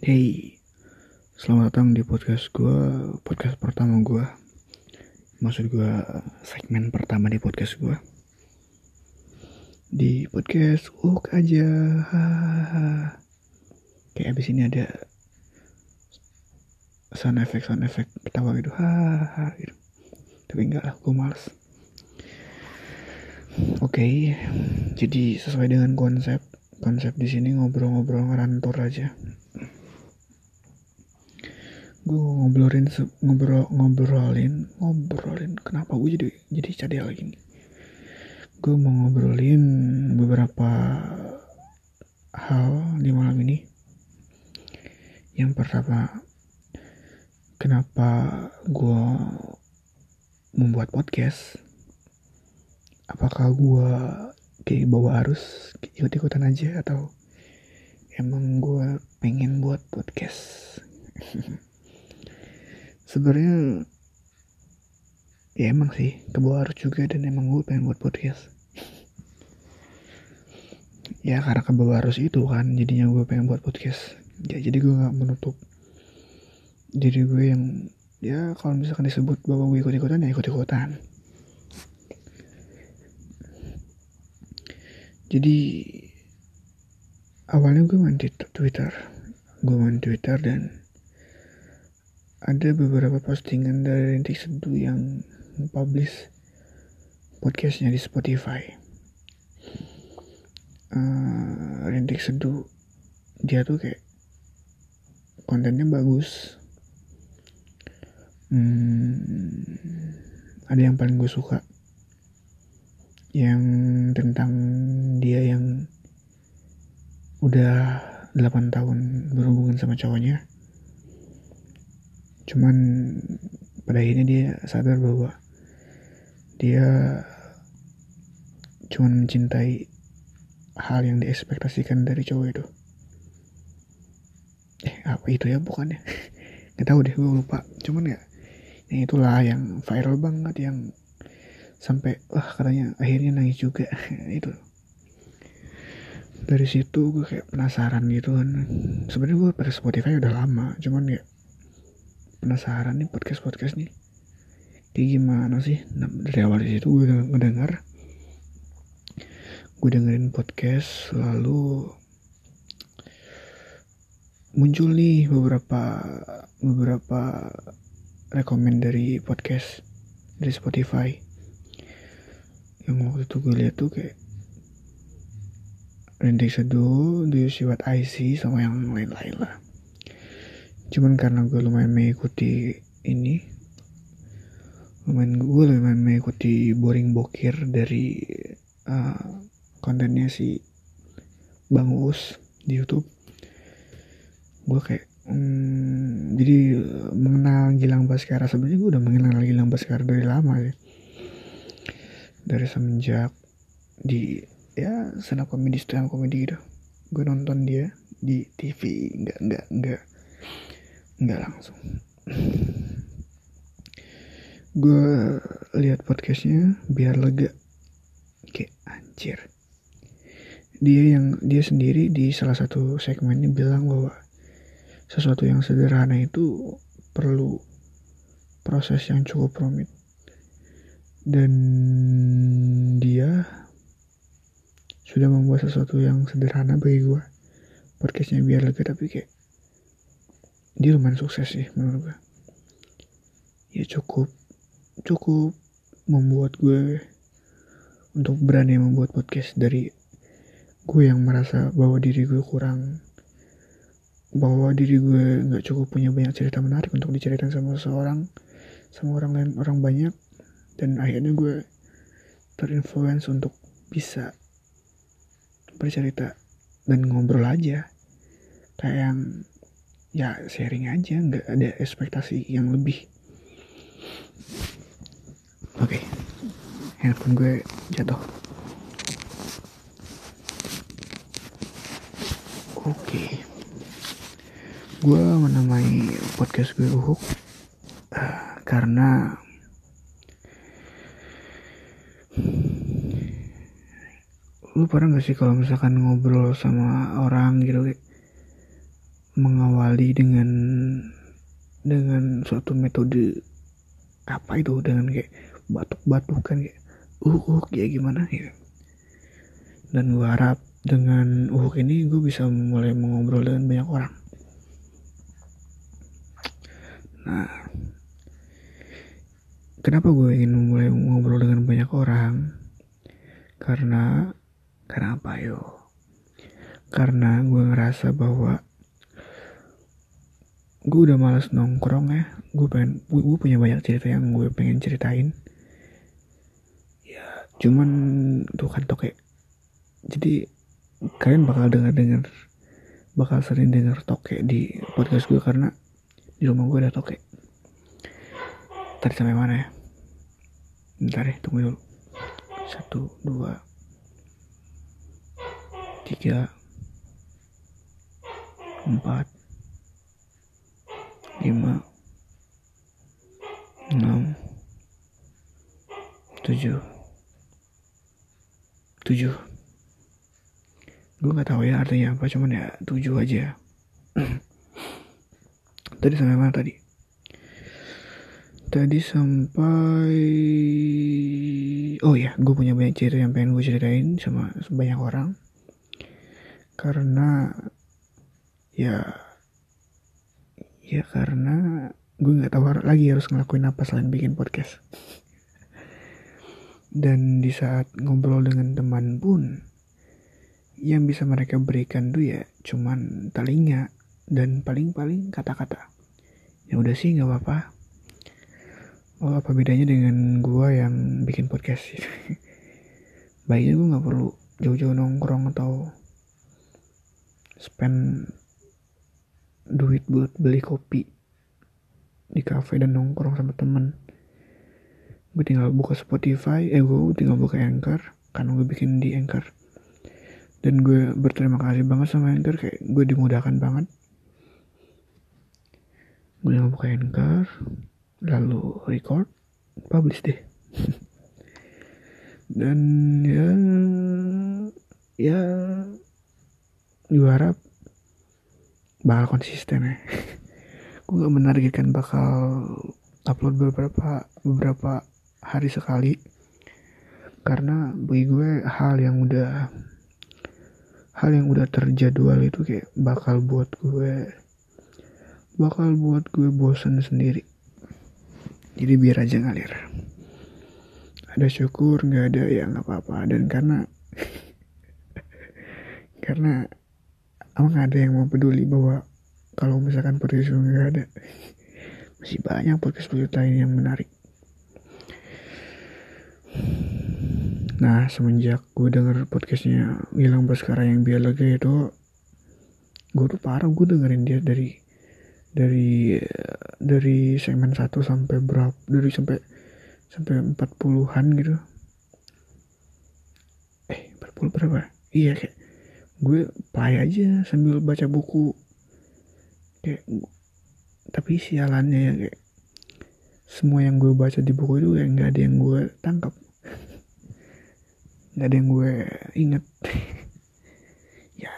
Hey, selamat datang di podcast gue, podcast pertama gue. Maksud gue segmen pertama di podcast gue. Di podcast Uk aja. Kayak abis ini ada sound effect sound effect ketawa gitu, hahaha gitu. Tapi enggak lah, gue males. Oke, jadi sesuai dengan konsep konsep di sini ngobrol-ngobrol ngerantur aja gue ngobrolin ngobrol ngobrolin ngobrolin. Kenapa gue jadi jadi cadel lagi nih? Gue mau ngobrolin beberapa hal di malam ini. Yang pertama kenapa gue membuat podcast? Apakah gue kayak bawa arus ikut-ikutan aja atau emang gue pengen buat podcast sebenarnya ya emang sih kebawa arus juga dan emang gue pengen buat podcast. Ya karena kebawa arus itu kan jadinya gue pengen buat podcast. Ya jadi gue nggak menutup jadi gue yang ya kalau misalkan disebut bahwa gue ikut-ikutan ya ikut-ikutan. Jadi awalnya gue main Twitter gue main Twitter dan ada beberapa postingan dari Rintik Seduh yang publish podcastnya di Spotify. Uh, Rintik Seduh dia tuh kayak kontennya bagus. Hmm, ada yang paling gue suka yang tentang dia yang udah 8 tahun berhubungan sama cowoknya cuman pada akhirnya dia sadar bahwa dia cuman mencintai hal yang diekspektasikan dari cowok itu. Eh apa itu ya? Bukannya? Nggak tahu deh gue lupa. Cuman ya yang itulah yang viral banget yang sampai wah katanya akhirnya nangis juga. Itu. Dari situ gue kayak penasaran gitu kan. Sebenarnya gue pada Spotify udah lama cuman ya penasaran nih podcast podcast nih. Kayak gimana sih? Nah, dari awal situ gue ngedengar gue dengerin podcast lalu muncul nih beberapa beberapa rekomend dari podcast dari Spotify. Yang waktu itu gue lihat tuh kayak Rintik Seduh, Do You See What I See, sama yang lain-lain lah cuman karena gue lumayan mengikuti ini lumayan gue lumayan mengikuti boring bokir dari uh, kontennya si Bang Us di YouTube gue kayak hmm, jadi mengenal Gilang Baskara. Sebenarnya gue udah mengenal Gilang Baskara dari lama ya dari semenjak di ya stand up comedy stand gitu. Gue nonton dia di TV nggak nggak nggak nggak langsung. Gue lihat podcastnya biar lega. Kayak anjir. Dia yang dia sendiri di salah satu segmennya bilang bahwa sesuatu yang sederhana itu perlu proses yang cukup rumit. Dan dia sudah membuat sesuatu yang sederhana bagi gue podcastnya biar lega tapi kayak dia lumayan sukses sih menurut gue. Ya cukup. Cukup membuat gue untuk berani membuat podcast dari gue yang merasa bahwa diri gue kurang bahwa diri gue nggak cukup punya banyak cerita menarik untuk diceritakan sama seseorang sama orang lain orang banyak dan akhirnya gue terinfluence untuk bisa bercerita dan ngobrol aja. Kayak yang ya sharing aja nggak ada ekspektasi yang lebih oke okay. handphone gue jatuh oke okay. gue menamai podcast gue uhuk uh, karena lu pernah gak sih kalau misalkan ngobrol sama orang gitu mengawali dengan dengan suatu metode apa itu dengan kayak batuk-batuk kan kayak uh uh kayak gimana? Ya dan gue harap dengan uh ini gue bisa mulai mengobrol dengan banyak orang. Nah kenapa gue ingin mulai ngobrol dengan banyak orang? Karena karena apa yo? Karena gue ngerasa bahwa gue udah males nongkrong ya. Gue pengen gue, gue punya banyak cerita yang gue pengen ceritain. Ya cuman tuh kan toke jadi kalian bakal dengar dengar bakal sering dengar toke di podcast gue karena di rumah gue ada toke tadi sampai mana ya? Bentar ya tunggu dulu. Satu dua tiga empat lima. Enam. Tujuh. Tujuh. Gue nggak tahu ya artinya apa cuman ya tujuh aja. Tadi sampai mana tadi? Tadi sampai oh ya gue punya banyak cerita yang pengen gue ceritain sama banyak orang. Karena ya ya karena gue nggak tahu lagi harus ngelakuin apa selain bikin podcast. Dan di saat ngobrol dengan teman pun yang bisa mereka berikan tuh ya cuman telinga dan paling-paling kata-kata. Ya udah sih nggak apa-apa. Oh apa bedanya dengan gue yang bikin podcast? Baiknya gue nggak perlu jauh-jauh nongkrong atau spend duit buat beli kopi di cafe dan nongkrong sama temen. Gue tinggal buka Spotify eh gue tinggal buka Anchor karena gue bikin di Anchor. Dan gue berterima kasih banget sama Anchor kayak gue dimudahkan banget. Gue tinggal buka Anchor lalu record publish deh. Dan ya ya gue harap bakal konsisten ya. Gue gak menargetkan bakal upload beberapa beberapa hari sekali. Karena bagi gue hal yang udah hal yang udah terjadwal itu kayak bakal buat gue bakal buat gue bosan sendiri. Jadi biar aja ngalir. Ada syukur nggak ada ya nggak apa-apa. Dan karena karena emang ada yang mau peduli bahwa kalau misalkan podcast gue nggak ada masih banyak podcast podcast lain yang menarik. Nah semenjak gue denger podcastnya Gilang Baskara yang biar lega itu gue tuh parah gue dengerin dia dari dari dari segmen 1 sampai berapa dari sampai sampai 40-an gitu. Eh 40 berapa? Iya kayak gue play aja sambil baca buku. Kayak tapi sialannya ya kayak semua yang gue baca di buku itu kayak nggak ada yang gue tangkap. Nggak ada yang gue inget ya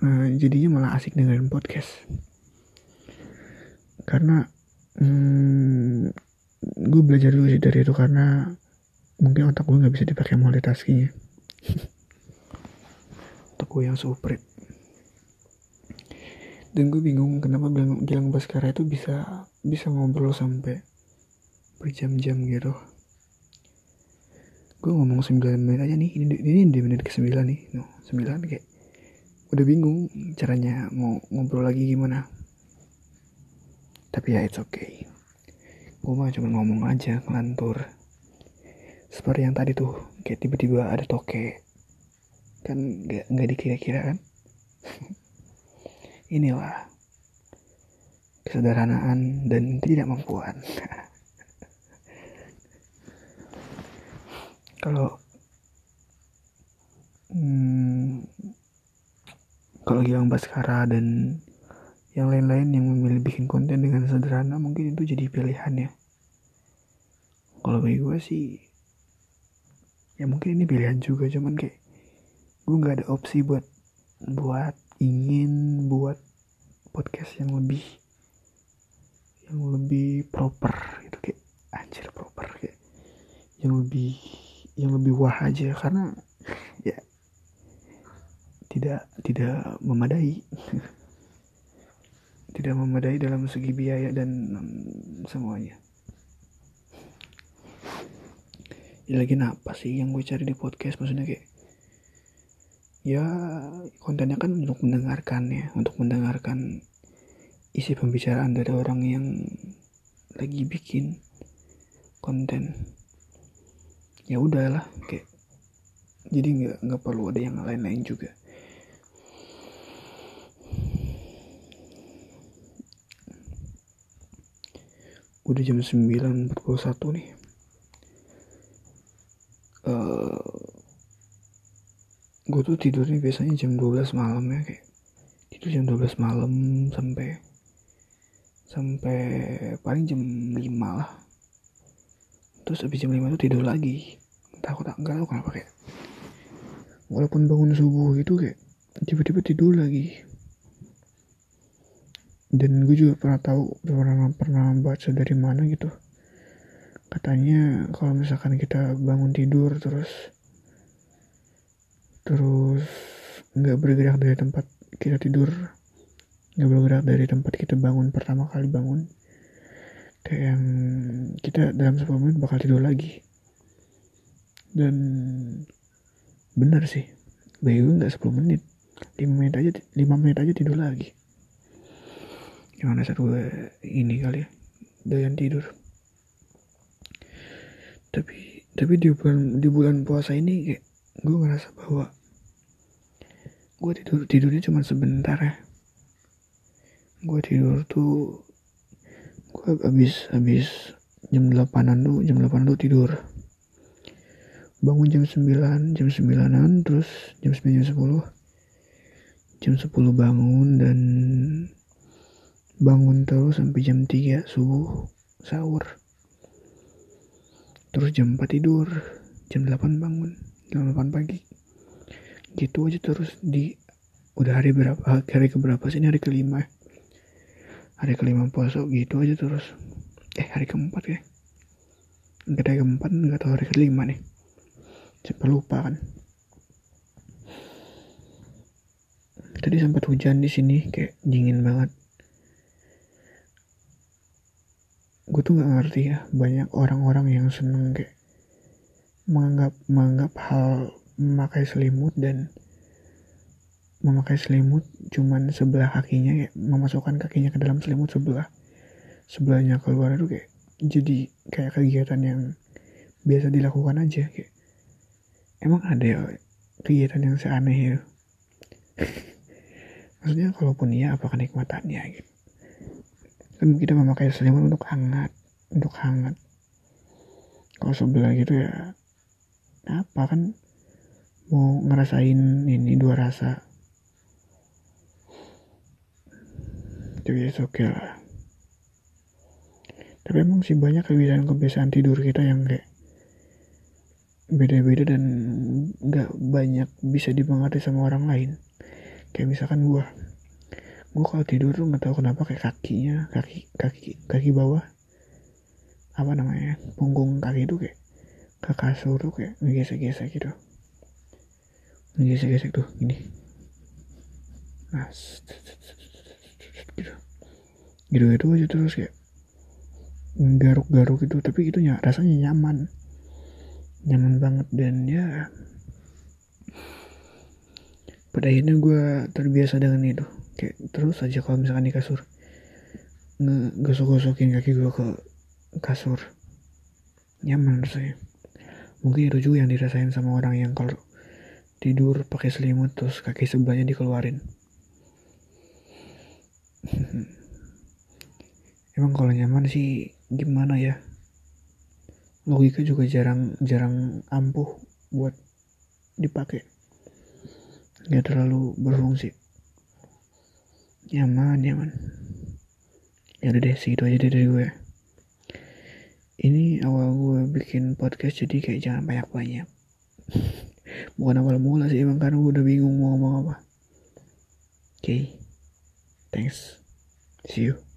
nah, jadinya malah asik dengerin podcast. Karena hmm, gue belajar dulu sih dari itu karena mungkin otak gue nggak bisa dipakai multitaskingnya gue yang suprit dan gue bingung kenapa bilang Gilang Baskara itu bisa bisa ngobrol sampai berjam-jam gitu. Gue ngomong 9 menit aja nih ini ini di menit ke 9 nih. No 9 kayak udah bingung caranya mau ngobrol lagi gimana. Tapi ya it's okay. Gue mah cuma ngomong aja ngelantur. Seperti yang tadi tuh kayak tiba-tiba ada toke kan nggak nggak dikira-kira kan? Inilah kesederhanaan dan tidak mampuan kalau hmm, kalau Gilang Baskara dan yang lain-lain yang memilih bikin konten dengan sederhana mungkin itu jadi pilihan ya. Kalau bagi gue sih ya mungkin ini pilihan juga cuman kayak gue nggak ada opsi buat buat ingin buat podcast yang lebih yang lebih proper gitu kayak anjir proper kayak yang lebih yang lebih wah aja. Karena ya tidak tidak memadai. Tidak memadai dalam segi biaya dan um, semuanya. Ya lagi apa sih yang gue cari di podcast? Maksudnya kayak ya kontennya kan untuk mendengarkan ya untuk mendengarkan isi pembicaraan dari orang yang lagi bikin konten. Ya udahlah kayak jadi nggak nggak perlu ada yang lain-lain juga. Udah jam 9.41 nih. Uh, gue tuh tidurnya biasanya jam 12 malam ya kayak tidur jam 12 malam sampai sampai paling jam 5 lah. Terus habis jam 5 tuh tidur lagi. Entah aku tak enggak tahu kenapa kayak walaupun bangun subuh itu kayak tiba-tiba tidur lagi. Dan gue juga pernah tahu pernah pernah baca dari mana gitu. Katanya kalau misalkan kita bangun tidur terus terus nggak bergerak dari tempat kita tidur. Nggak bergerak dari tempat kita bangun pertama kali bangun. Kayak kita dalam 10 menit bakal tidur lagi. Dan benar sih. Bagi gue nggak 10 menit. 5 menit aja 5 menit aja tidur lagi. Gimana saat gue ini kali ya doyan tidur. Tapi tapi di bulan di bulan puasa ini kayak gue ngerasa bahwa gue tidur tidurnya cuma sebentar ya. Gue tidur tuh gue habis habis jam delapanan tuh jam delapanan tuh tidur. Bangun jam 9 jam 9an terus jam 9 jam 10 jam 10 bangun dan bangun terus sampai jam 3 subuh sahur. Terus jam 4 tidur jam 8 bangun jam 8 pagi. Gitu aja terus di udah hari berapa hari keberapa sih ini? Hari kelima hari kelima puasa gitu aja terus. Eh hari keempat ya. Nggak hari keempat nggak tahu hari kelima nih. Sampai lupa kan. Tadi sempat hujan di sini kayak dingin banget. Gue tuh nggak ngerti ya banyak orang-orang yang seneng kayak menganggap menganggap hal memakai selimut dan memakai selimut cuman sebelah kakinya kayak memasukkan kakinya ke dalam selimut sebelah sebelahnya keluar itu kayak jadi kayak kegiatan yang biasa dilakukan aja kayak emang ada ya kegiatan yang seaneh ya? Maksudnya kalaupun iya apa kenikmatannya gitu? Kan kita memakai selimut untuk hangat untuk hangat. Kalau sebelah gitu ya apa kan? Mau ngerasain ini dua rasa. Tapi ya oke okay lah. Tapi emang sih banyak kebiasaan-kebiasaan tidur kita yang kayak beda-beda dan nggak banyak bisa dimengerti sama orang lain. Kayak misalkan gua. Gue kalau tidur tuh nggak tahu kenapa kayak kakinya kaki kaki kaki bawah. Apa namanya? Punggung kaki itu kayak ke kasur tuh kayak ngegesek-gesek gitu ngegesek-gesek tuh gini nah gitu gitu gitu aja terus kayak garuk-garuk gitu tapi itu rasanya nyaman nyaman banget dan ya pada akhirnya gue terbiasa dengan itu kayak terus aja kalau misalkan di kasur ngegosok-gosokin kaki gue ke kasur nyaman rasanya mungkin itu juga yang dirasain sama orang yang kalau tidur pakai selimut terus kaki sebelahnya dikeluarin. Emang kalau nyaman sih gimana ya? Logika juga jarang jarang ampuh buat dipakai. Nggak terlalu berfungsi. Nyaman nyaman. Ya udah deh segitu aja dari gue ini awal gue bikin podcast jadi kayak jangan banyak banyak bukan awal mula sih emang karena gue udah bingung mau ngomong apa. Oke. Okay. thanks. See you